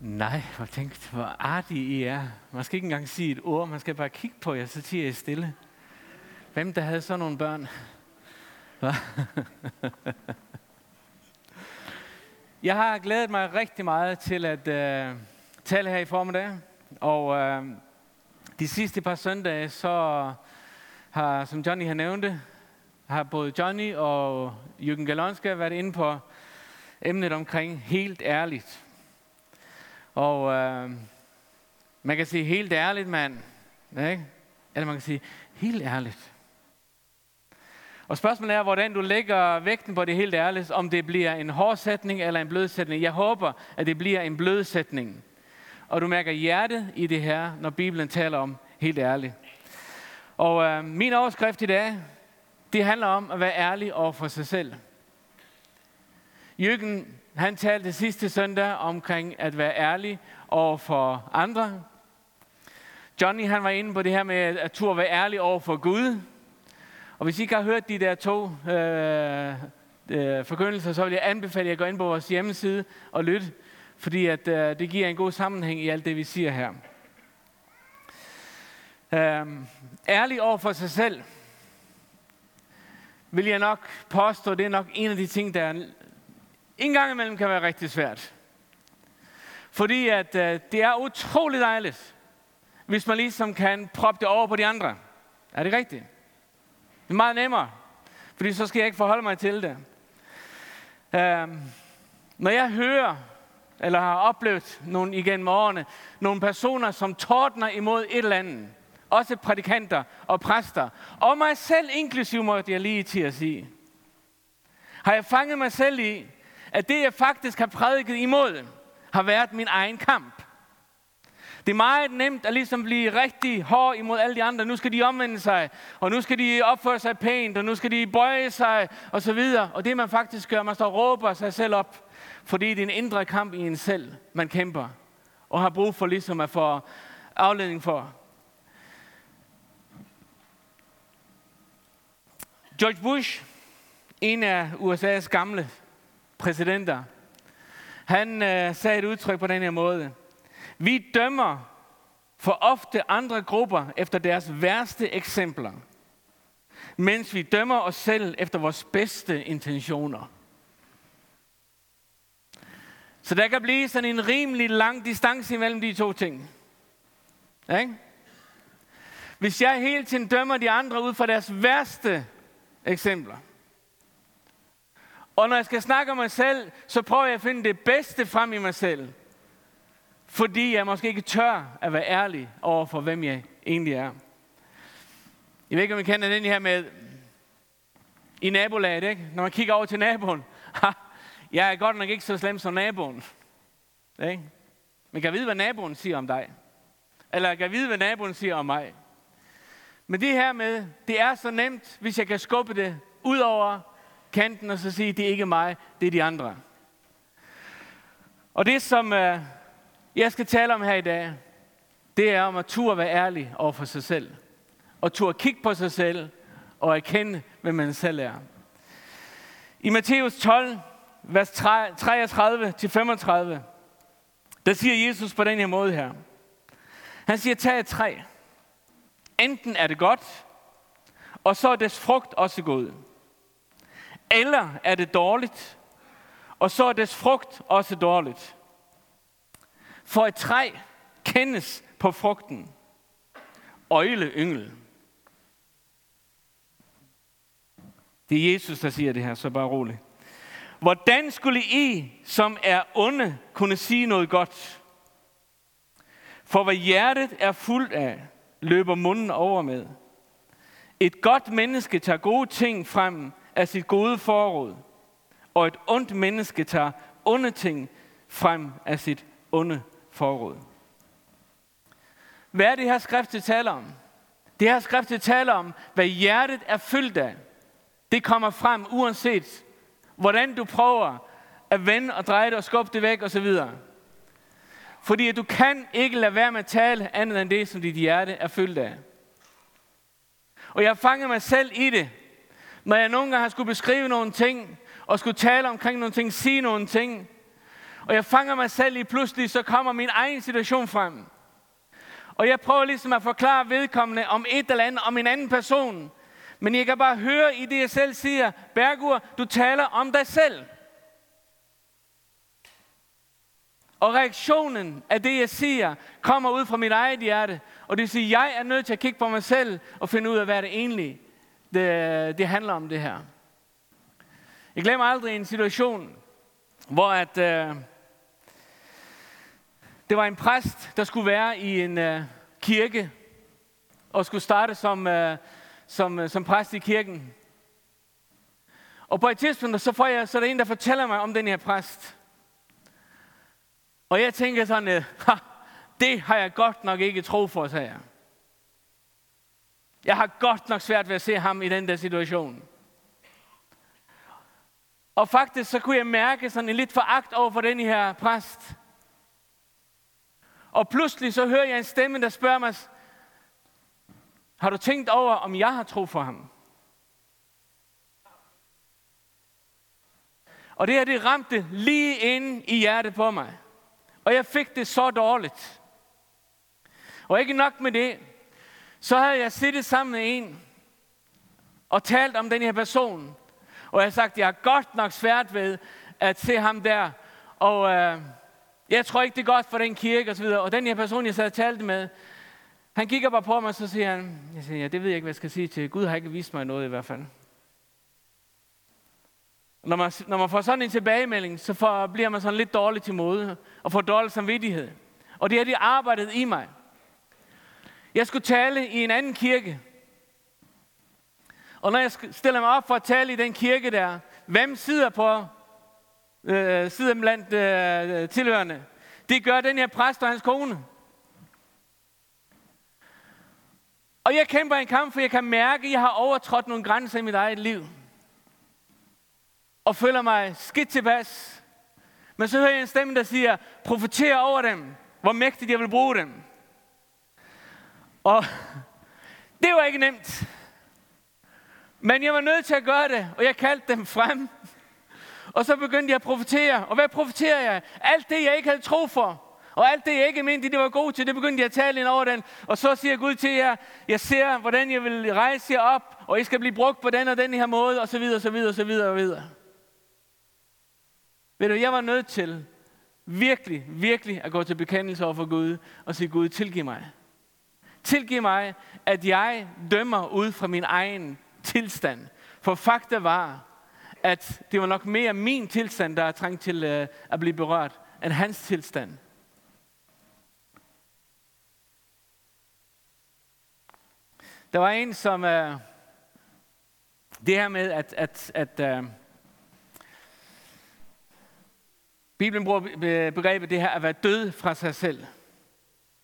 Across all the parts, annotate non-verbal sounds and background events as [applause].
Nej, hvor tænkte, hvor artige I er. Man skal ikke engang sige et ord, man skal bare kigge på jer, så tiger I stille. Hvem der havde sådan nogle børn? Hva? [laughs] Jeg har glædet mig rigtig meget til at uh, tale her i formiddag. Og uh, de sidste par søndage, så har, som Johnny har nævnt det, har både Johnny og Jürgen Galonska været inde på emnet omkring helt ærligt. Og øh, man kan sige helt ærligt, mand. Ikke? Eller man kan sige helt ærligt. Og spørgsmålet er, hvordan du lægger vægten på det helt ærligt, om det bliver en hård sætning eller en blød sætning. Jeg håber, at det bliver en blød sætning. Og du mærker hjertet i det her, når Bibelen taler om helt ærligt. Og øh, min overskrift i dag, det handler om at være ærlig over for sig selv. Jürgen, han talte sidste søndag omkring at være ærlig over for andre. Johnny, han var inde på det her med at turde være ærlig over for Gud. Og hvis I ikke har hørt de der to øh, øh, forkyndelser, så vil jeg anbefale jer at gå ind på vores hjemmeside og lytte, fordi at, øh, det giver en god sammenhæng i alt det, vi siger her. Øh, ærlig over for sig selv, vil jeg nok påstå, det er nok en af de ting, der en gang imellem kan være rigtig svært. Fordi at øh, det er utroligt dejligt, hvis man ligesom kan proppe det over på de andre. Er det rigtigt? Det er meget nemmere, fordi så skal jeg ikke forholde mig til det. Øh, når jeg hører, eller har oplevet nogle igennem årene, nogle personer, som tordner imod et eller andet, også prædikanter og præster, og mig selv inklusiv, måtte jeg lige til at sige, har jeg fanget mig selv i, at det, jeg faktisk har prædiket imod, har været min egen kamp. Det er meget nemt at ligesom blive rigtig hård imod alle de andre. Nu skal de omvende sig, og nu skal de opføre sig pænt, og nu skal de bøje sig, og så videre. Og det man faktisk gør, man står og råber sig selv op, fordi det er en indre kamp i en selv, man kæmper, og har brug for ligesom at få afledning for. George Bush, en af USA's gamle præsidenter, han øh, sagde et udtryk på den her måde. Vi dømmer for ofte andre grupper efter deres værste eksempler, mens vi dømmer os selv efter vores bedste intentioner. Så der kan blive sådan en rimelig lang distance imellem de to ting. Ikke? Hvis jeg hele tiden dømmer de andre ud fra deres værste eksempler, og når jeg skal snakke om mig selv, så prøver jeg at finde det bedste frem i mig selv. Fordi jeg måske ikke tør at være ærlig over for, hvem jeg egentlig er. Jeg ved ikke, om I kender den her med i nabolaget, ikke? Når man kigger over til naboen. Ha, jeg er godt nok ikke så slem som naboen. Ikke? Men kan vide, hvad naboen siger om dig? Eller kan vide, hvad naboen siger om mig? Men det her med, det er så nemt, hvis jeg kan skubbe det ud over kanten og så sige, det er ikke mig, det er de andre. Og det, som øh, jeg skal tale om her i dag, det er om at turde være ærlig over for sig selv. Og turde kigge på sig selv og erkende, hvem man selv er. I Matthæus 12, vers 33-35, der siger Jesus på den her måde her. Han siger, tag et træ. Enten er det godt, og så er dets frugt også god. Eller er det dårligt, og så er dets frugt også dårligt. For et træ kendes på frugten. Øjle yngel. Det er Jesus, der siger det her, så bare roligt. Hvordan skulle I, som er onde, kunne sige noget godt? For hvad hjertet er fuldt af, løber munden over med. Et godt menneske tager gode ting frem af sit gode forråd, og et ondt menneske tager onde ting frem af sit onde forråd. Hvad er det her skrift, det taler om? Det her skrift, det taler om, hvad hjertet er fyldt af. Det kommer frem uanset, hvordan du prøver at vende og dreje det og skubbe det væk osv. Fordi du kan ikke lade være med at tale andet end det, som dit hjerte er fyldt af. Og jeg fanger mig selv i det, når jeg nogle gange har skulle beskrive nogle ting, og skulle tale omkring nogle ting, sige nogle ting, Og jeg fanger mig selv i pludselig, så kommer min egen situation frem. Og jeg prøver ligesom at forklare vedkommende om et eller andet, om en anden person. Men jeg kan bare høre i det, jeg selv siger, Bergur, du taler om dig selv. Og reaktionen af det, jeg siger, kommer ud fra mit eget hjerte. Og det vil sige, at jeg er nødt til at kigge på mig selv og finde ud af, hvad det egentlig det, det handler om det her. Jeg glemmer aldrig en situation, hvor at, øh, det var en præst, der skulle være i en øh, kirke og skulle starte som, øh, som, øh, som præst i kirken. Og på et tidspunkt, så, får jeg, så er der en, der fortæller mig om den her præst. Og jeg tænker sådan, øh, ha, det har jeg godt nok ikke tro for, sagde jeg. Jeg har godt nok svært ved at se ham i den der situation. Og faktisk så kunne jeg mærke sådan en lidt foragt over for den her præst. Og pludselig så hører jeg en stemme, der spørger mig, har du tænkt over, om jeg har tro for ham? Og det her, det ramte lige ind i hjertet på mig. Og jeg fik det så dårligt. Og ikke nok med det, så havde jeg siddet sammen med en og talt om den her person. Og jeg har sagt, jeg har godt nok svært ved at se ham der. Og øh, jeg tror ikke, det er godt for den kirke osv. Og den her person, jeg sad og talte med, han kigger bare på mig, og så siger han, jeg siger, ja, det ved jeg ikke, hvad jeg skal sige til. Gud har ikke vist mig noget i hvert fald. Når man, når man får sådan en tilbagemelding, så får, bliver man sådan lidt dårlig til mode, og får dårlig samvittighed. Og det har de arbejdet i mig. Jeg skulle tale i en anden kirke. Og når jeg stiller mig op for at tale i den kirke der, hvem sidder på øh, sidder blandt øh, tilhørende? Det gør den her præst og hans kone. Og jeg kæmper en kamp, for jeg kan mærke, at jeg har overtrådt nogle grænser i mit eget liv. Og føler mig skidt tilpas. Men så hører jeg en stemme, der siger, profeter over dem, hvor mægtigt jeg vil bruge dem. Og [laughs] det var ikke nemt. Men jeg var nødt til at gøre det, og jeg kaldte dem frem. [laughs] Og så begyndte jeg at profetere. Og hvad profeterer jeg? Alt det, jeg ikke havde tro for. Og alt det, jeg ikke mente, det var god til, det begyndte jeg at tale ind over den. Og så siger Gud til jer, jeg ser, hvordan jeg vil rejse jer op, og I skal blive brugt på den og den her måde, og så videre, og så videre, og så videre, og videre. Ved du, jeg var nødt til virkelig, virkelig at gå til bekendelse over for Gud, og sige, Gud, tilgiv mig. Tilgiv mig, at jeg dømmer ud fra min egen tilstand. For fakta var, at det var nok mere min tilstand, der er trængt til øh, at blive berørt, end hans tilstand. Der var en, som... Uh, det her med, at, at, at uh, Bibelen bruger begrebet det her at være død fra sig selv.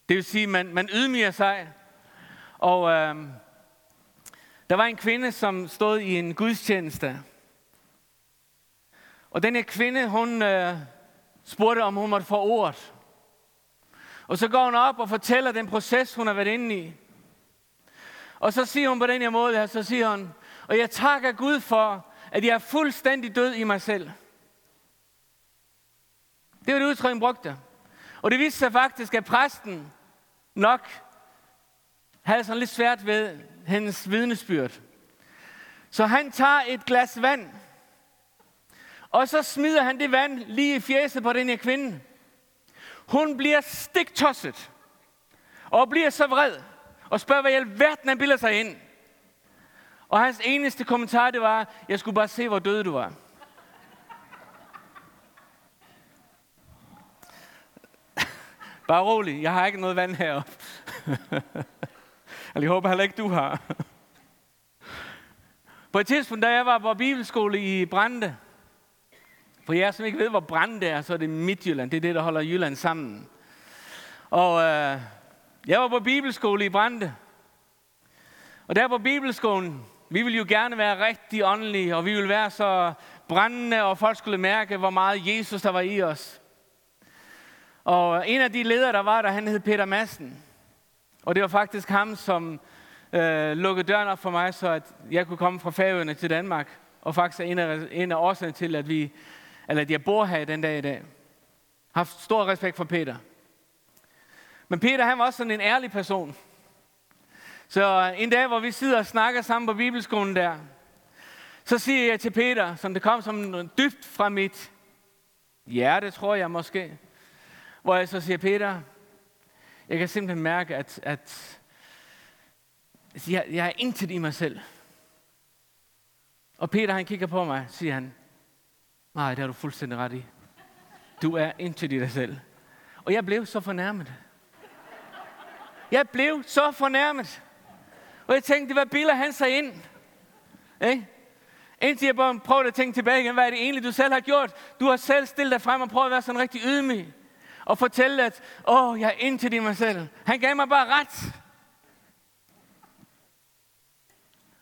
Det vil sige, at man, man ydmyger sig. Og øh, der var en kvinde, som stod i en gudstjeneste. Og den her kvinde, hun øh, spurgte, om hun måtte få ordet. Og så går hun op og fortæller den proces, hun har været inde i. Og så siger hun på den her måde her, så siger hun, og jeg takker Gud for, at jeg er fuldstændig død i mig selv. Det var det udtryk, hun brugte. Og det viste sig faktisk, at præsten nok havde sådan lidt svært ved hendes vidnesbyrd. Så han tager et glas vand, og så smider han det vand lige i fjeset på den her kvinde. Hun bliver stiktosset, og bliver så vred, og spørger, hvad i alverden han bilder sig ind. Og hans eneste kommentar, det var, jeg skulle bare se, hvor død du var. Bare rolig, jeg har ikke noget vand heroppe. [laughs] Eller jeg håber heller ikke, du har. På et tidspunkt, da jeg var på bibelskole i Brande, for jer, som ikke ved, hvor Brande er, så er det Midtjylland. Det er det, der holder Jylland sammen. Og øh, jeg var på bibelskole i Brande. Og der på bibelskolen, vi ville jo gerne være rigtig åndelige, og vi ville være så brændende, og folk skulle mærke, hvor meget Jesus der var i os. Og en af de ledere, der var der, han hed Peter Madsen. Og det var faktisk ham, som øh, lukkede døren op for mig, så at jeg kunne komme fra Færøerne til Danmark. Og faktisk er en af, en af årsagerne til, at, vi, eller at jeg bor her den dag i dag. haft stor respekt for Peter. Men Peter, han var også sådan en ærlig person. Så en dag, hvor vi sidder og snakker sammen på bibelskolen der, så siger jeg til Peter, som det kom som dybt fra mit hjerte, tror jeg måske, hvor jeg så siger, Peter, jeg kan simpelthen mærke, at, at jeg, jeg er intet i mig selv. Og Peter, han kigger på mig, siger han, nej, det har du fuldstændig ret i. Du er intet i dig selv. Og jeg blev så fornærmet. Jeg blev så fornærmet. Og jeg tænkte, hvad bilder han sig ind? Ikke? Indtil jeg bare prøvede at tænke tilbage igen, hvad er det egentlig, du selv har gjort? Du har selv stillet dig frem og prøvet at være sådan rigtig ydmyg. Og fortælle, at åh, jeg er indtil i mig selv. Han gav mig bare ret.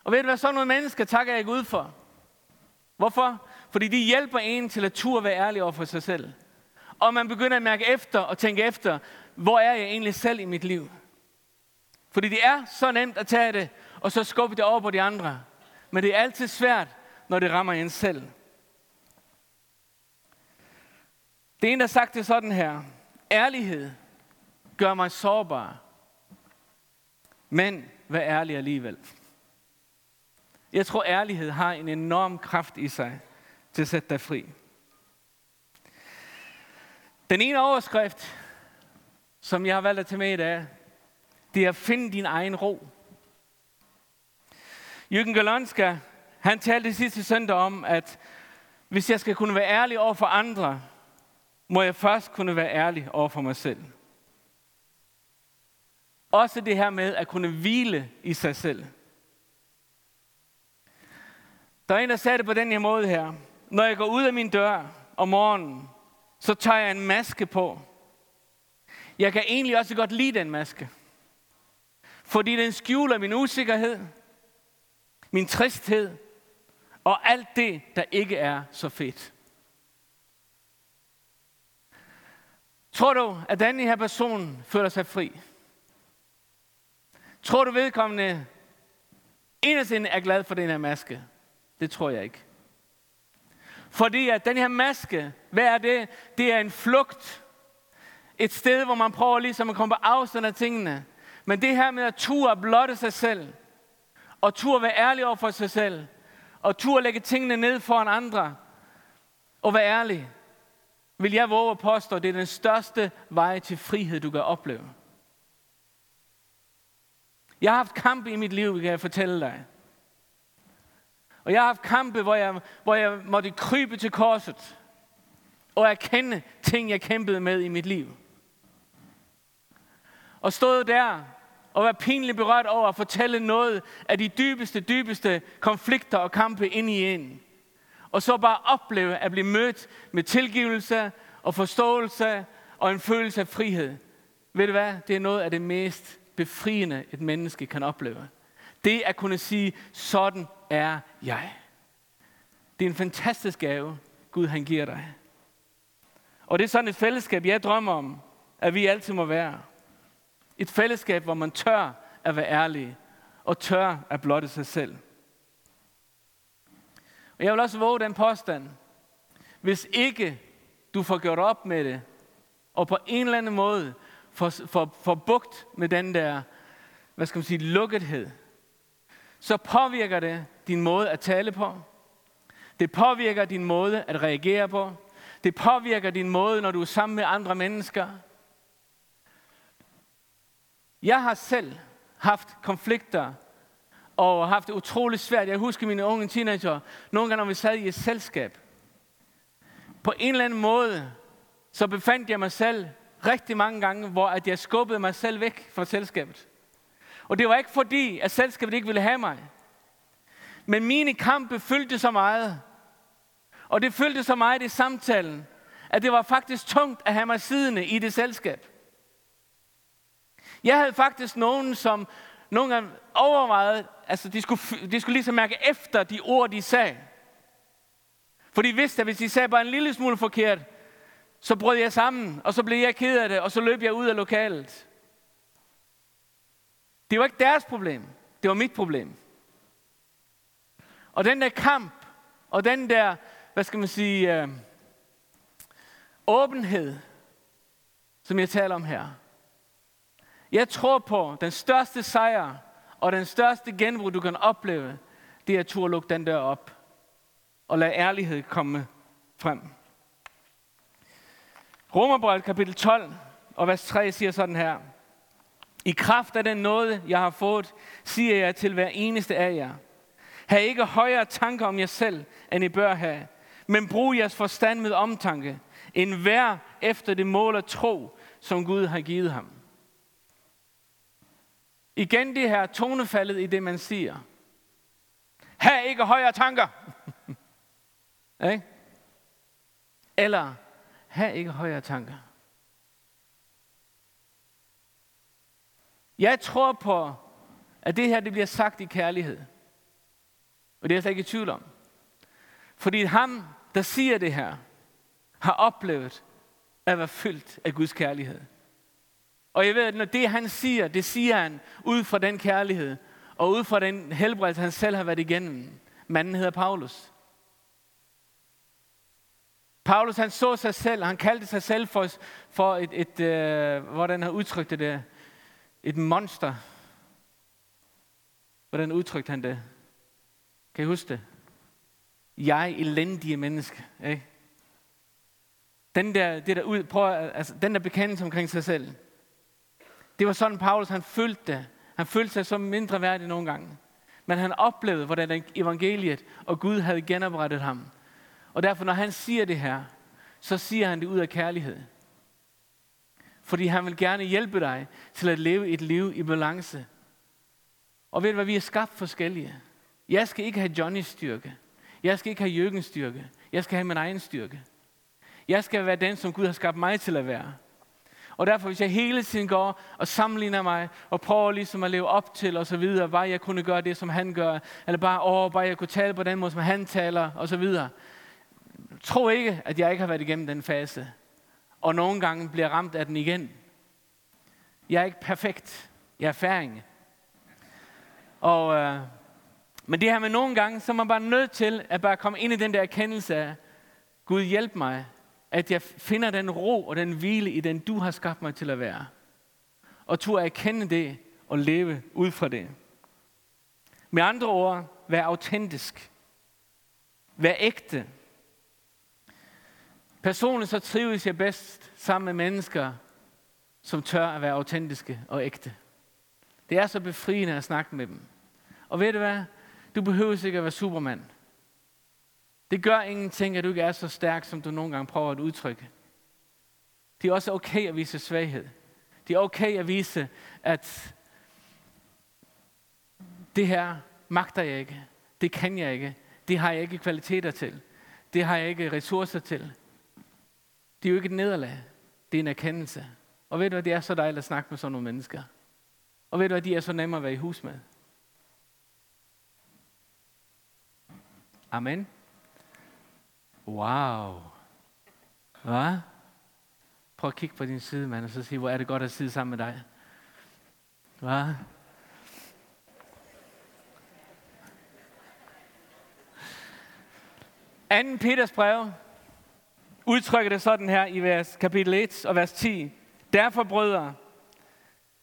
Og ved du hvad, sådan nogle mennesker takker jeg Gud for. Hvorfor? Fordi de hjælper en til at turde være ærlig over for sig selv. Og man begynder at mærke efter og tænke efter, hvor er jeg egentlig selv i mit liv? Fordi det er så nemt at tage det, og så skubbe det over på de andre. Men det er altid svært, når det rammer en selv. Det er en, der har sagt det sådan her. Ærlighed gør mig sårbar. Men vær ærlig alligevel. Jeg tror, ærlighed har en enorm kraft i sig til at sætte dig fri. Den ene overskrift, som jeg har valgt at tage med i dag, det er at finde din egen ro. Jürgen Galonska, han talte sidste søndag om, at hvis jeg skal kunne være ærlig over for andre, må jeg først kunne være ærlig over for mig selv. Også det her med at kunne hvile i sig selv. Der er en, der sagde det på den her måde her. Når jeg går ud af min dør om morgenen, så tager jeg en maske på. Jeg kan egentlig også godt lide den maske. Fordi den skjuler min usikkerhed, min tristhed og alt det, der ikke er så fedt. Tror du, at den her person føler sig fri? Tror du, vedkommende inderst er glad for den her maske? Det tror jeg ikke. Fordi at den her maske, hvad er det? Det er en flugt. Et sted, hvor man prøver ligesom at komme på afstand af tingene. Men det her med at ture blotte sig selv, og ture være ærlig over for sig selv, og ture lægge tingene ned foran andre, og være ærlig, vil jeg våge at påstå, at det er den største vej til frihed, du kan opleve. Jeg har haft kampe i mit liv, kan jeg fortælle dig. Og jeg har haft kampe, hvor jeg, hvor jeg måtte krybe til korset og erkende ting, jeg kæmpede med i mit liv. Og stod der og var pinligt berørt over at fortælle noget af de dybeste, dybeste konflikter og kampe ind i en. Og så bare opleve at blive mødt med tilgivelse og forståelse og en følelse af frihed. Ved du hvad? Det er noget af det mest befriende, et menneske kan opleve. Det at kunne sige, sådan er jeg. Det er en fantastisk gave, Gud han giver dig. Og det er sådan et fællesskab, jeg drømmer om, at vi altid må være. Et fællesskab, hvor man tør at være ærlig, og tør at blotte sig selv. Og jeg vil også våge den påstand. Hvis ikke du får gjort op med det, og på en eller anden måde får, får, får bugt med den der, hvad skal man sige, lukkethed, så påvirker det din måde at tale på. Det påvirker din måde at reagere på. Det påvirker din måde, når du er sammen med andre mennesker. Jeg har selv haft konflikter og haft det utroligt svært. Jeg husker mine unge teenager, nogle gange når vi sad i et selskab. På en eller anden måde, så befandt jeg mig selv rigtig mange gange, hvor at jeg skubbede mig selv væk fra selskabet. Og det var ikke fordi, at selskabet ikke ville have mig. Men mine kampe fyldte så meget. Og det fyldte så meget i samtalen, at det var faktisk tungt at have mig siddende i det selskab. Jeg havde faktisk nogen, som nogle gange overvejede, altså de skulle, de skulle ligesom mærke efter de ord, de sagde. For de vidste, at hvis de sagde bare en lille smule forkert, så brød jeg sammen, og så blev jeg ked af det, og så løb jeg ud af lokalet. Det var ikke deres problem, det var mit problem. Og den der kamp, og den der, hvad skal man sige, øh, åbenhed, som jeg taler om her. Jeg tror på, den største sejr og den største genbrug, du kan opleve, det er at turde lukke den dør op og lade ærlighed komme frem. Romerbrevet kapitel 12 og vers 3 siger sådan her. I kraft af den nåde, jeg har fået, siger jeg til hver eneste af jer. Ha' ikke højere tanker om jer selv, end I bør have, men brug jeres forstand med omtanke, en hver efter det mål og tro, som Gud har givet ham. Igen det her tonefaldet i det, man siger. Ha' ikke højere tanker. [laughs] Eller, ha' ikke højere tanker. Jeg tror på, at det her det bliver sagt i kærlighed. Og det er jeg slet ikke i tvivl om. Fordi ham, der siger det her, har oplevet at være fyldt af Guds kærlighed. Og jeg ved, at når det han siger, det siger han ud fra den kærlighed, og ud fra den helbredelse, han selv har været igennem. Manden hedder Paulus. Paulus han så sig selv, han kaldte sig selv for, for et, et øh, hvordan han udtrykte det, et monster. Hvordan udtrykte han det? Kan I huske det? Jeg elendige menneske. Ikke? Den der, det der ud, prøv, altså, den der bekendelse omkring sig selv. Det var sådan, Paulus han følte det. Han følte sig som mindre værdig nogle gange. Men han oplevede, hvordan evangeliet og Gud havde genoprettet ham. Og derfor, når han siger det her, så siger han det ud af kærlighed. Fordi han vil gerne hjælpe dig til at leve et liv i balance. Og ved du hvad, vi er skabt forskellige. Jeg skal ikke have Johnnys styrke. Jeg skal ikke have Jørgens styrke. Jeg skal have min egen styrke. Jeg skal være den, som Gud har skabt mig til at være. Og derfor, hvis jeg hele tiden går og sammenligner mig, og prøver ligesom at leve op til, og så videre, bare jeg kunne gøre det, som han gør, eller bare, åh, bare jeg kunne tale på den måde, som han taler, og så videre. Tro ikke, at jeg ikke har været igennem den fase. Og nogle gange bliver ramt af den igen. Jeg er ikke perfekt. Jeg er færing. Og, øh, men det her med nogle gange, så er man bare nødt til at bare komme ind i den der erkendelse af, Gud hjælp mig, at jeg finder den ro og den hvile i den, du har skabt mig til at være. Og tur at erkende det og leve ud fra det. Med andre ord, vær autentisk. Vær ægte. Personligt så trives jeg bedst sammen med mennesker, som tør at være autentiske og ægte. Det er så befriende at snakke med dem. Og ved du hvad? Du behøver ikke at være supermand. Det gør ingenting, at du ikke er så stærk, som du nogle gange prøver at udtrykke. Det er også okay at vise svaghed. Det er okay at vise, at det her magter jeg ikke. Det kan jeg ikke. Det har jeg ikke kvaliteter til. Det har jeg ikke ressourcer til. Det er jo ikke et nederlag. Det er en erkendelse. Og ved du hvad, det er så dejligt at snakke med sådan nogle mennesker. Og ved du hvad, de er så nemme at være i hus med. Amen. Wow. Hvad? Prøv at kigge på din side, mand, og så sige, hvor er det godt at sidde sammen med dig. Hvad? Anden Peters brev udtrykker det sådan her i vers kapitel 1 og vers 10. Derfor, brødre,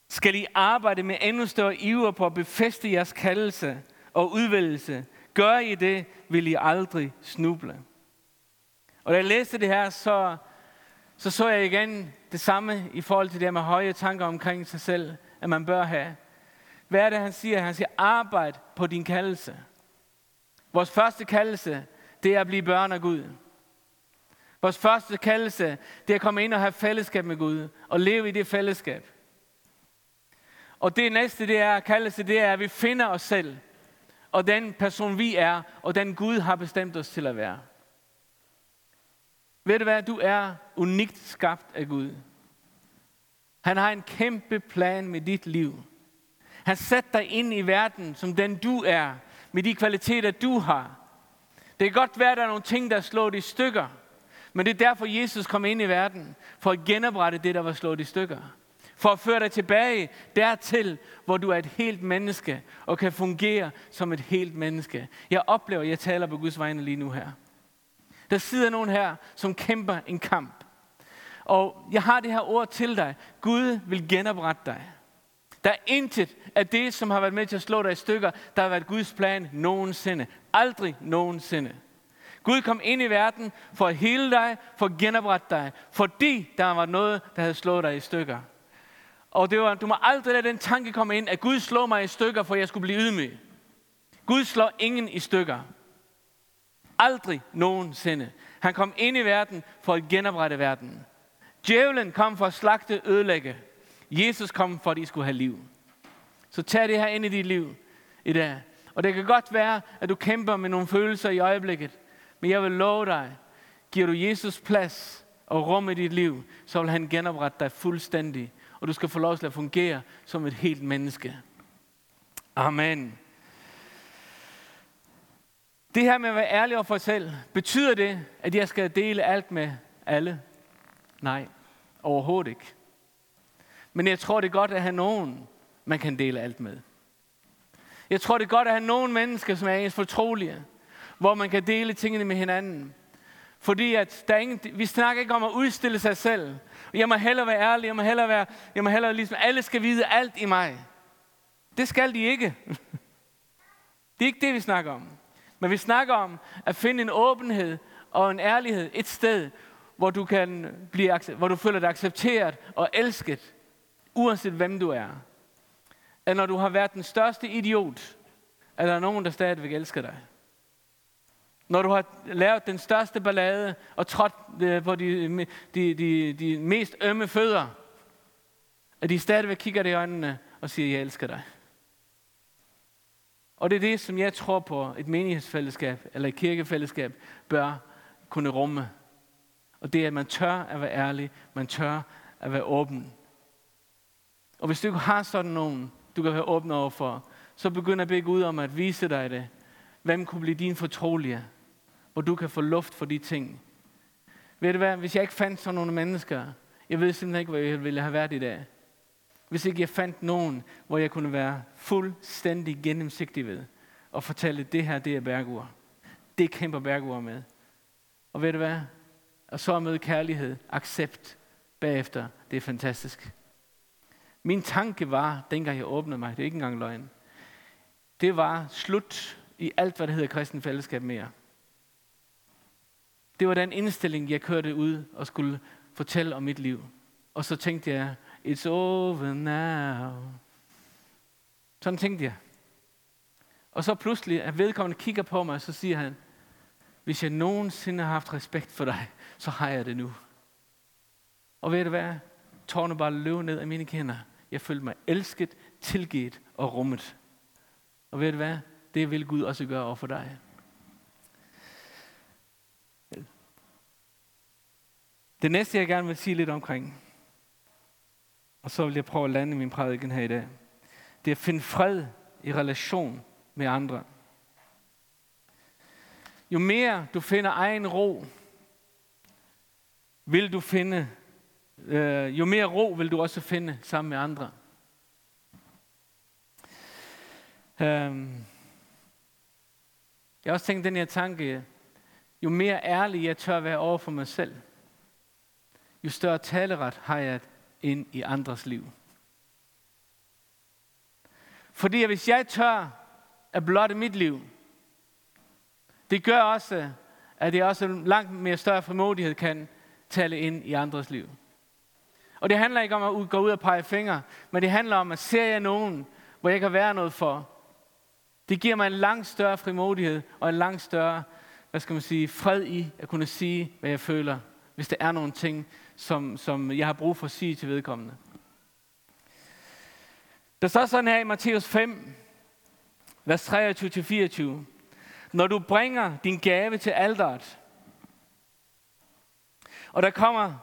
skal I arbejde med endnu større iver på at befeste jeres kaldelse og udvælgelse. Gør I det, vil I aldrig snuble. Og da jeg læste det her, så så, så jeg igen det samme i forhold til det med høje tanker omkring sig selv, at man bør have. Hvad er det, han siger? Han siger, arbejd på din kaldelse. Vores første kaldelse, det er at blive børn af Gud. Vores første kaldelse, det er at komme ind og have fællesskab med Gud, og leve i det fællesskab. Og det næste, det er kaldelse, det er, at vi finder os selv, og den person vi er, og den Gud har bestemt os til at være. Ved du hvad? Du er unikt skabt af Gud. Han har en kæmpe plan med dit liv. Han satte dig ind i verden, som den du er, med de kvaliteter, du har. Det kan godt være, at der er nogle ting, der slår i stykker. Men det er derfor, Jesus kom ind i verden. For at genoprette det, der var slået i stykker. For at føre dig tilbage dertil, hvor du er et helt menneske, og kan fungere som et helt menneske. Jeg oplever, at jeg taler på Guds vegne lige nu her. Der sidder nogen her, som kæmper en kamp. Og jeg har det her ord til dig. Gud vil genoprette dig. Der er intet af det, som har været med til at slå dig i stykker, der har været Guds plan nogensinde. Aldrig nogensinde. Gud kom ind i verden for at hele dig, for at genoprette dig, fordi der var noget, der havde slået dig i stykker. Og det var, du må aldrig lade den tanke komme ind, at Gud slår mig i stykker, for jeg skulle blive ydmyg. Gud slår ingen i stykker. Aldrig nogensinde. Han kom ind i verden for at genoprette verden. Djævlen kom for at slagte ødelægge. Jesus kom for, at I skulle have liv. Så tag det her ind i dit liv i dag. Og det kan godt være, at du kæmper med nogle følelser i øjeblikket. Men jeg vil love dig, giver du Jesus plads og rum i dit liv, så vil han genoprette dig fuldstændig. Og du skal få lov til at fungere som et helt menneske. Amen. Det her med at være ærlig over for sig selv, betyder det, at jeg skal dele alt med alle? Nej, overhovedet ikke. Men jeg tror, det er godt at have nogen, man kan dele alt med. Jeg tror, det er godt at have nogle mennesker, som er ens fortrolige, hvor man kan dele tingene med hinanden. Fordi at der er ingen, vi snakker ikke om at udstille sig selv. Jeg må hellere være ærlig, jeg må hellere være, jeg må hellere ligesom, alle skal vide alt i mig. Det skal de ikke. [laughs] Det er ikke det, vi snakker om. Men vi snakker om at finde en åbenhed og en ærlighed et sted, hvor du, kan blive, hvor du føler dig accepteret og elsket, uanset hvem du er. At når du har været den største idiot, er der nogen, der stadigvæk elsker dig. Når du har lavet den største ballade og trådt øh, på de, de, de, de mest ømme fødder, at de stadigvæk kigger dig i øjnene og siger, jeg elsker dig. Og det er det, som jeg tror på, et menighedsfællesskab eller et kirkefællesskab bør kunne rumme. Og det er, at man tør at være ærlig, man tør at være åben. Og hvis du ikke har sådan nogen, du kan være åben overfor, så begynder at bede Gud om at vise dig det. Hvem kunne blive din fortrolige, hvor du kan få luft for de ting. Ved du hvad, hvis jeg ikke fandt sådan nogle mennesker, jeg ved simpelthen ikke, hvor jeg ville have været i dag. Hvis ikke jeg fandt nogen, hvor jeg kunne være fuldstændig gennemsigtig ved, og fortælle, det her, det er bergur. Det kæmper bergur med. Og ved du hvad? Og så med kærlighed, accept bagefter. Det er fantastisk. Min tanke var, dengang jeg åbnede mig, det er ikke engang løgn, det var slut i alt, hvad der hedder kristen fællesskab mere. Det var den indstilling, jeg kørte ud og skulle fortælle om mit liv. Og så tænkte jeg, it's over now. Sådan tænkte jeg. Og så pludselig, at vedkommende kigger på mig, og så siger han, hvis jeg nogensinde har haft respekt for dig, så har jeg det nu. Og ved du hvad? Tårne bare løb ned af mine kender. Jeg følte mig elsket, tilgivet og rummet. Og ved du hvad? Det vil Gud også gøre over for dig. Det næste, jeg gerne vil sige lidt omkring, og så vil jeg prøve at lande min prædiken her i dag, det er at finde fred i relation med andre. Jo mere du finder egen ro, vil du finde, øh, jo mere ro vil du også finde sammen med andre. Um, jeg har også tænkt den her tanke, jo mere ærlig jeg tør være over for mig selv, jo større taleret har jeg ind i andres liv. Fordi hvis jeg tør at blotte mit liv, det gør også, at jeg også langt mere større formodighed kan tale ind i andres liv. Og det handler ikke om at gå ud og pege fingre, men det handler om, at ser jeg nogen, hvor jeg kan være noget for, det giver mig en langt større frimodighed og en langt større, hvad skal man sige, fred i at kunne sige, hvad jeg føler, hvis der er nogle ting, som, som jeg har brug for at sige til vedkommende. Der står sådan her i Matthæus 5, vers 23-24. Når du bringer din gave til alderet, og der kommer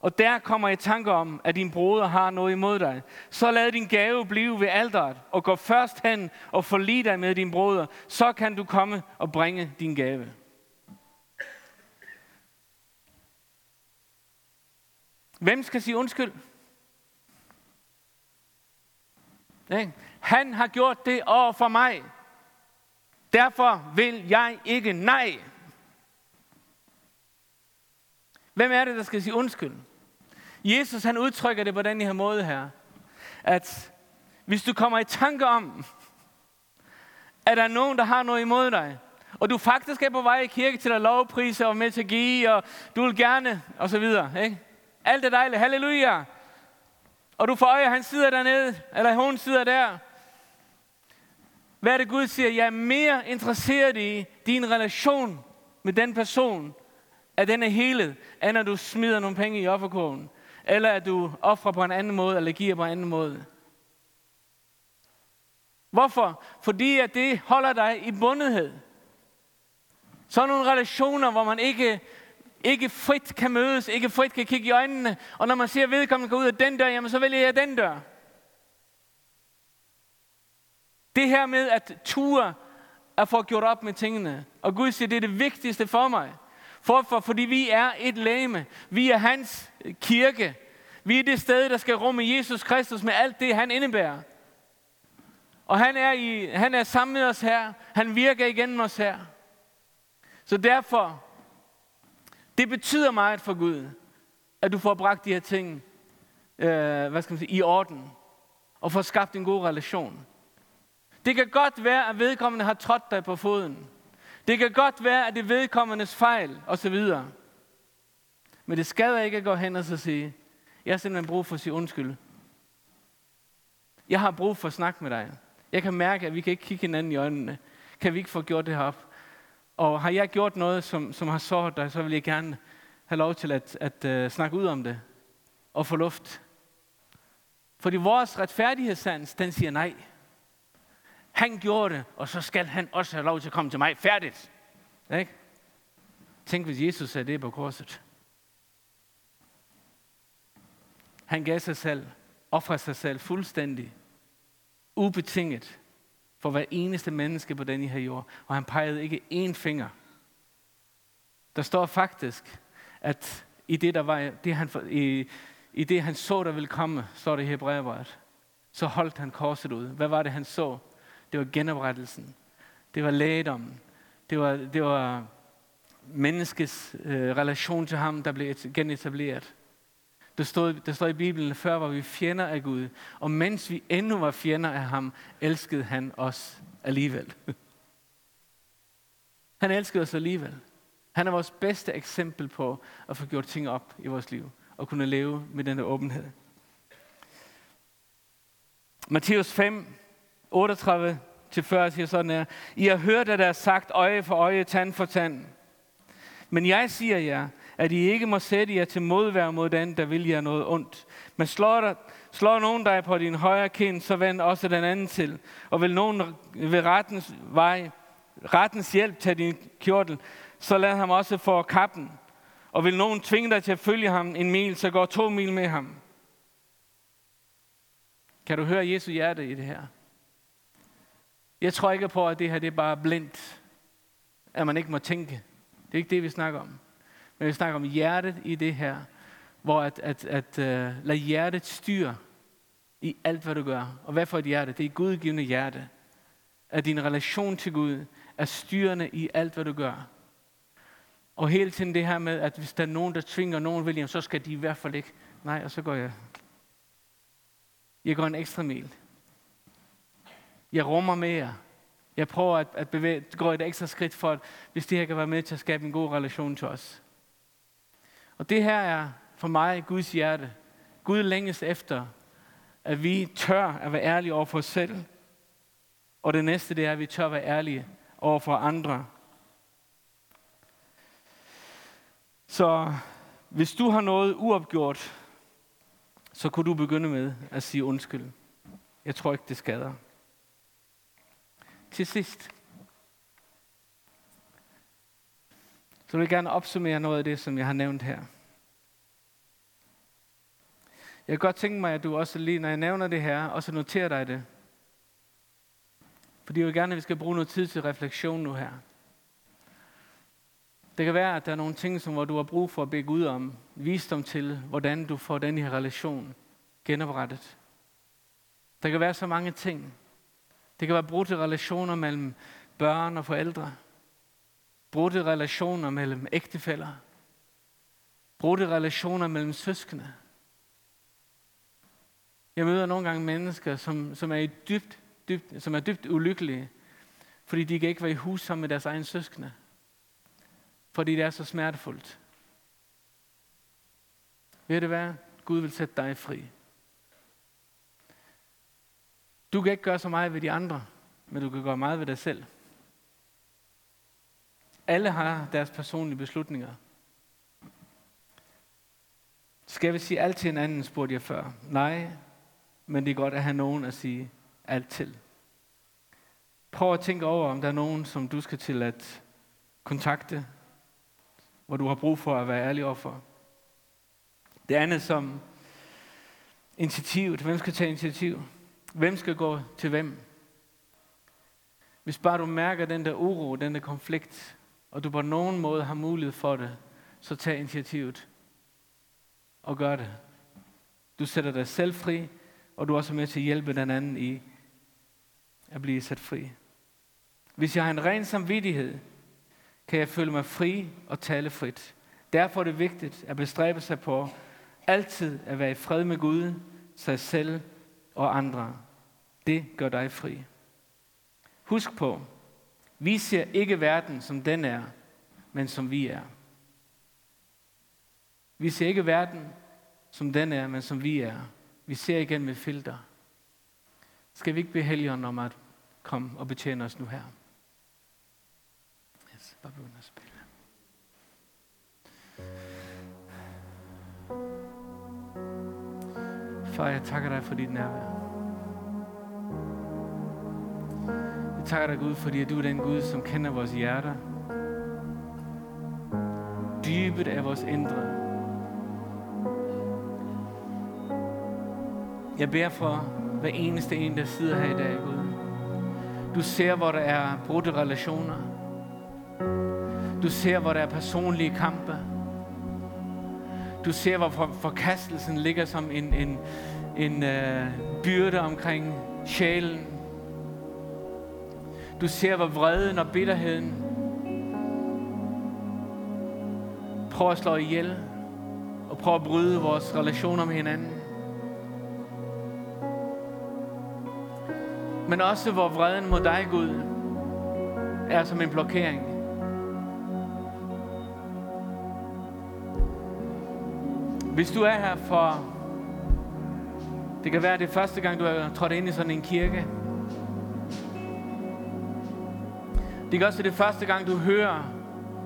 og der kommer i tanke om, at din broder har noget imod dig. Så lad din gave blive ved alderet, og gå først hen og forlig dig med din broder. Så kan du komme og bringe din gave. Hvem skal sige undskyld? Han har gjort det over for mig. Derfor vil jeg ikke nej. Hvem er det, der skal sige undskyld? Jesus han udtrykker det på den her måde her, at hvis du kommer i tanke om, at der er nogen, der har noget imod dig, og du faktisk er på vej i kirke til at lovprise og med til at give, og du vil gerne, og så videre. Ikke? Alt er dejligt, halleluja. Og du får øje, han sidder dernede, eller hun sidder der. Hvad er det Gud siger? Jeg er mere interesseret i din relation med den person, at den er helet, end at du smider nogle penge i offerkurven, Eller at du offrer på en anden måde, eller giver på en anden måde. Hvorfor? Fordi at det holder dig i bundethed. Så nogle relationer, hvor man ikke, ikke frit kan mødes, ikke frit kan kigge i øjnene, og når man ser vedkommende gå ud af den dør, jamen så vælger jeg den dør. Det her med at ture at få gjort op med tingene. Og Gud siger, det er det vigtigste for mig. Hvorfor? Fordi vi er et læme. Vi er hans kirke. Vi er det sted, der skal rumme Jesus Kristus med alt det, han indebærer. Og han er, i, han er sammen med os her. Han virker igennem os her. Så derfor, det betyder meget for Gud, at du får bragt de her ting øh, hvad skal man sige, i orden. Og får skabt en god relation. Det kan godt være, at vedkommende har trådt dig på foden. Det kan godt være, at det er vedkommendes fejl, osv. Men det skader ikke at gå hen og så sige, jeg har simpelthen brug for at sige undskyld. Jeg har brug for at snakke med dig. Jeg kan mærke, at vi kan ikke kigge hinanden i øjnene. Kan vi ikke få gjort det her op? Og har jeg gjort noget, som, som har såret dig, så vil jeg gerne have lov til at, at uh, snakke ud om det. Og få luft. Fordi vores retfærdighedssans, den siger nej. Han gjorde det, og så skal han også have lov til at komme til mig. Færdigt. Ikke? Tænk, hvis Jesus sagde det på korset. Han gav sig selv, offrede sig selv fuldstændig, ubetinget, for hver eneste menneske på den her jord. Og han pegede ikke én finger. Der står faktisk, at i det, der var, det han, i, i det han så, der ville komme, står det i Hebræerbrevet, så holdt han korset ud. Hvad var det, han så? Det var genoprettelsen. Det var lægedommen. Det var, det var menneskets øh, relation til ham, der blev genetableret. Der står, der står i Bibelen, før var vi fjender af Gud, og mens vi endnu var fjender af ham, elskede han os alligevel. [laughs] Han elskede os alligevel. Han er vores bedste eksempel på at få gjort ting op i vores liv, og kunne leve med denne åbenhed. Matthæus 5, 38 til 40 siger sådan her. I har hørt, at der er sagt øje for øje, tand for tand. Men jeg siger jer, at I ikke må sætte jer til modvær mod den, der vil jer noget ondt. Men slår, der, slår nogen dig på din højre kind, så vend også den anden til. Og vil nogen ved rettens vej, rettens hjælp tage din kjortel, så lad ham også få kappen. Og vil nogen tvinge dig til at følge ham en mil, så går to mil med ham. Kan du høre Jesu hjerte i det her? Jeg tror ikke på, at det her det er bare blindt, at man ikke må tænke. Det er ikke det, vi snakker om. Men vi snakker om hjertet i det her, hvor at, at, at uh, lad hjertet styre i alt, hvad du gør. Og hvad for et hjerte? Det er et gudgivende hjerte. At din relation til Gud er styrende i alt, hvad du gør. Og hele tiden det her med, at hvis der er nogen, der tvinger nogen William, så skal de i hvert fald ikke. Nej, og så går jeg. Jeg går en ekstra mil. Jeg rummer mere. Jeg prøver at, at bevæge, gå et ekstra skridt for, at hvis det her kan være med til at skabe en god relation til os. Og det her er for mig Guds hjerte. Gud længes efter, at vi tør at være ærlige over for os selv. Og det næste, det er, at vi tør at være ærlige over for andre. Så hvis du har noget uopgjort, så kunne du begynde med at sige undskyld. Jeg tror ikke, det skader. Til sidst, så vil jeg gerne opsummere noget af det, som jeg har nævnt her. Jeg kan godt tænke mig, at du også lige, når jeg nævner det her, også noterer dig det. Fordi jeg vil gerne, at vi skal bruge noget tid til refleksion nu her. Det kan være, at der er nogle ting, som hvor du har brug for at bede ud om, visdom til, hvordan du får den her relation genoprettet. Der kan være så mange ting. Det kan være brudte relationer mellem børn og forældre. Brudte relationer mellem ægtefæller. Brudte relationer mellem søskende. Jeg møder nogle gange mennesker, som, som, er, i dybt, dybt, som er dybt ulykkelige, fordi de kan ikke være i hus sammen med deres egen søskende. Fordi det er så smertefuldt. Ved det være, Gud vil sætte dig fri. Du kan ikke gøre så meget ved de andre, men du kan gøre meget ved dig selv. Alle har deres personlige beslutninger. Skal vi sige alt til en anden, spurgte jeg før. Nej, men det er godt at have nogen at sige alt til. Prøv at tænke over, om der er nogen, som du skal til at kontakte, hvor du har brug for at være ærlig overfor. Det andet som initiativet. Hvem skal tage initiativ? Hvem skal gå til hvem? Hvis bare du mærker den der uro, den der konflikt, og du på nogen måde har mulighed for det, så tag initiativet og gør det. Du sætter dig selv fri, og du er også med til at hjælpe den anden i at blive sat fri. Hvis jeg har en ren samvittighed, kan jeg føle mig fri og tale frit. Derfor er det vigtigt at bestræbe sig på altid at være i fred med Gud, sig selv og andre. Det gør dig fri. Husk på, vi ser ikke verden, som den er, men som vi er. Vi ser ikke verden, som den er, men som vi er. Vi ser igen med filter. Skal vi ikke bede Helligånden om at komme og betjene os nu her? Yes, bare begynd at spille. Far, jeg takker dig for dit nærvær. Takker dig, Gud, fordi du er den Gud, som kender vores hjerter. Dybet af vores indre. Jeg beder for hver eneste en, der sidder her i dag, Gud. Du ser, hvor der er brudte relationer. Du ser, hvor der er personlige kampe. Du ser, hvor forkastelsen ligger som en, en, en uh, byrde omkring sjælen. Du ser, hvor vreden og bitterheden prøver at slå ihjel og prøver at bryde vores relationer med hinanden. Men også hvor vreden mod dig, Gud, er som en blokering. Hvis du er her for, det kan være det første gang, du er trådt ind i sådan en kirke. Det kan også være det første gang, du hører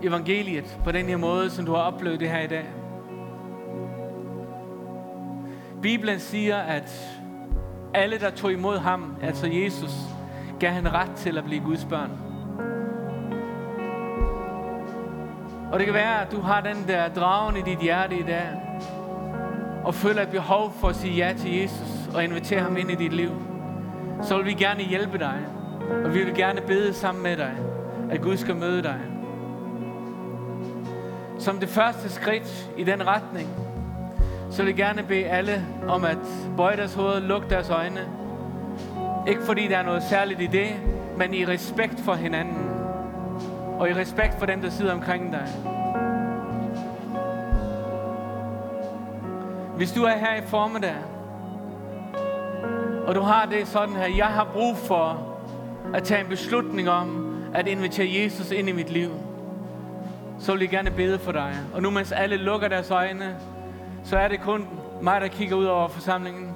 evangeliet på den her måde, som du har oplevet det her i dag. Bibelen siger, at alle, der tog imod ham, altså Jesus, gav han ret til at blive Guds børn. Og det kan være, at du har den der dragen i dit hjerte i dag, og føler et behov for at sige ja til Jesus og invitere ham ind i dit liv, så vil vi gerne hjælpe dig. Og vi vil gerne bede sammen med dig, at Gud skal møde dig. Som det første skridt i den retning, så vil jeg gerne bede alle om at bøje deres hoved, lukke deres øjne. Ikke fordi der er noget særligt i det, men i respekt for hinanden. Og i respekt for dem, der sidder omkring dig. Hvis du er her i formiddag, og du har det sådan her, jeg har brug for at tage en beslutning om at invitere Jesus ind i mit liv, så vil jeg gerne bede for dig. Og nu mens alle lukker deres øjne, så er det kun mig, der kigger ud over forsamlingen.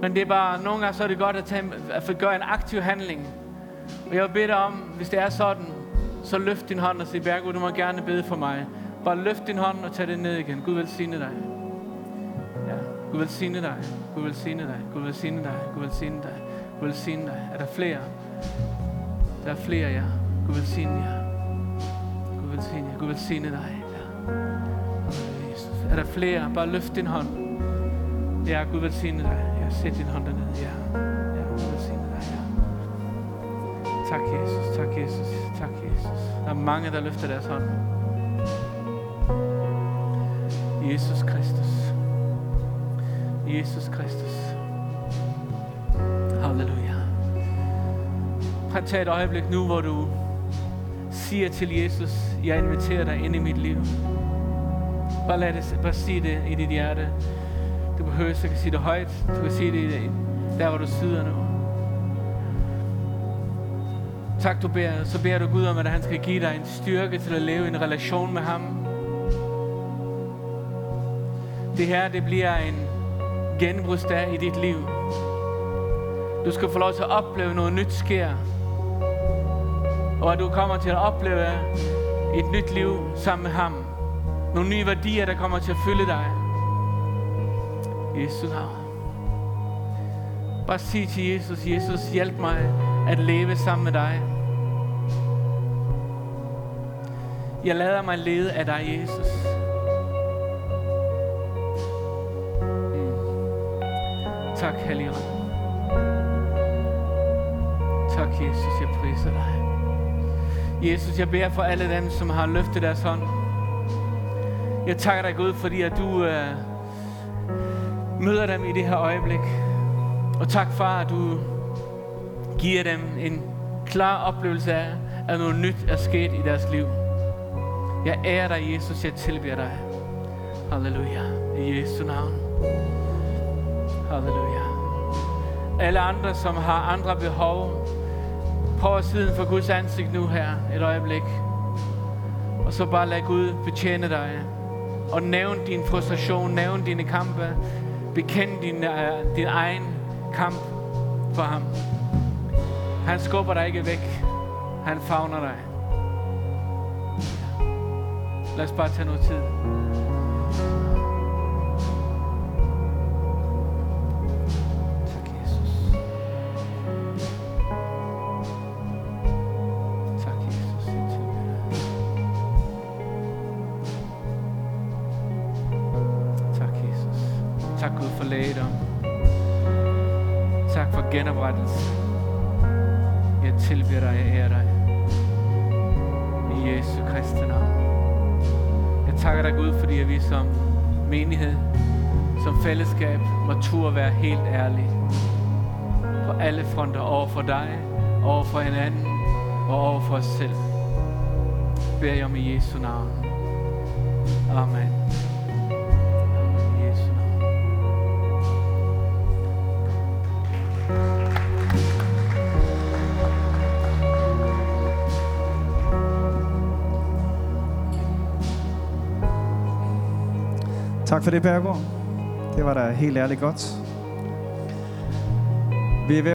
Men det er bare, nogle gange så er det godt at, tage, at gøre en aktiv handling. Og jeg vil bede dig om, hvis det er sådan, så løft din hånd og sig, Bergud, du må gerne bede for mig. Bare løft din hånd og tag det ned igen. Gud velsigne dig. Ja, Gud velsigne dig. Gud velsigne dig. Gud velsigne dig. Gud velsigne dig. Gud velsigne dig. Er der flere? Der er flere, ja. Gud velsigne jer. Gud velsigne jer. Gud velsigne dig. Er der flere? Bare løft din hånd. Ja, Gud velsigne dig. Ja, sæt din hånd dernede. Ja, ja Gud velsigne dig. Ja. Tak, Jesus. Tak, Jesus. Tak, Jesus. Der er mange, der løfter deres hånd. Jesus Kristus. Jesus Kristus. Halleluja. Prøv at tage et øjeblik nu, hvor du siger til Jesus, jeg inviterer dig ind i mit liv. Bare lad det, bare sig det i dit hjerte. Du behøver ikke at sige det højt. Du kan sige det der, hvor du sidder nu. Tak, du beder. Så beder du Gud om, at han skal give dig en styrke til at leve i en relation med ham. Det her, det bliver en genbrugsdag i dit liv. Du skal få lov til at opleve noget nyt sker. Og at du kommer til at opleve et nyt liv sammen med ham. Nogle nye værdier, der kommer til at fylde dig. Jesus Jesu navn. Bare sig til Jesus, Jesus, hjælp mig at leve sammen med dig. Jeg lader mig lede af dig, Jesus. Mm. Tak, Helligånd. Tak, Jesus, jeg priser dig. Jesus, jeg beder for alle dem, som har løftet deres hånd. Jeg takker dig, Gud, fordi at du øh, møder dem i det her øjeblik. Og tak, far, at du giver dem en klar oplevelse af, at noget nyt er sket i deres liv. Jeg ærer dig, Jesus. Jeg tilbeder dig. Halleluja. I Jesu navn. Halleluja. Alle andre, som har andre behov, prøv siden for Guds ansigt nu her et øjeblik. Og så bare lad Gud betjene dig. Og nævn din frustration, nævn dine kampe. Bekend din, uh, din egen kamp for ham. Han skubber dig ikke væk. Han favner dig. Lad os bare tage noget tid. Tak, Gud, for. Tak for genoprettelse. Jeg tilbeder dig, jeg ærer dig. I Jesu Kristi navn. Jeg takker dig, Gud, fordi vi som menighed, som fællesskab, må turde være helt ærlige. På alle fronter over for dig, over for hinanden og over for os selv. Beder jeg om i Jesu navn. Tak for det, Bergård. Det var da helt ærligt godt. Vi er ved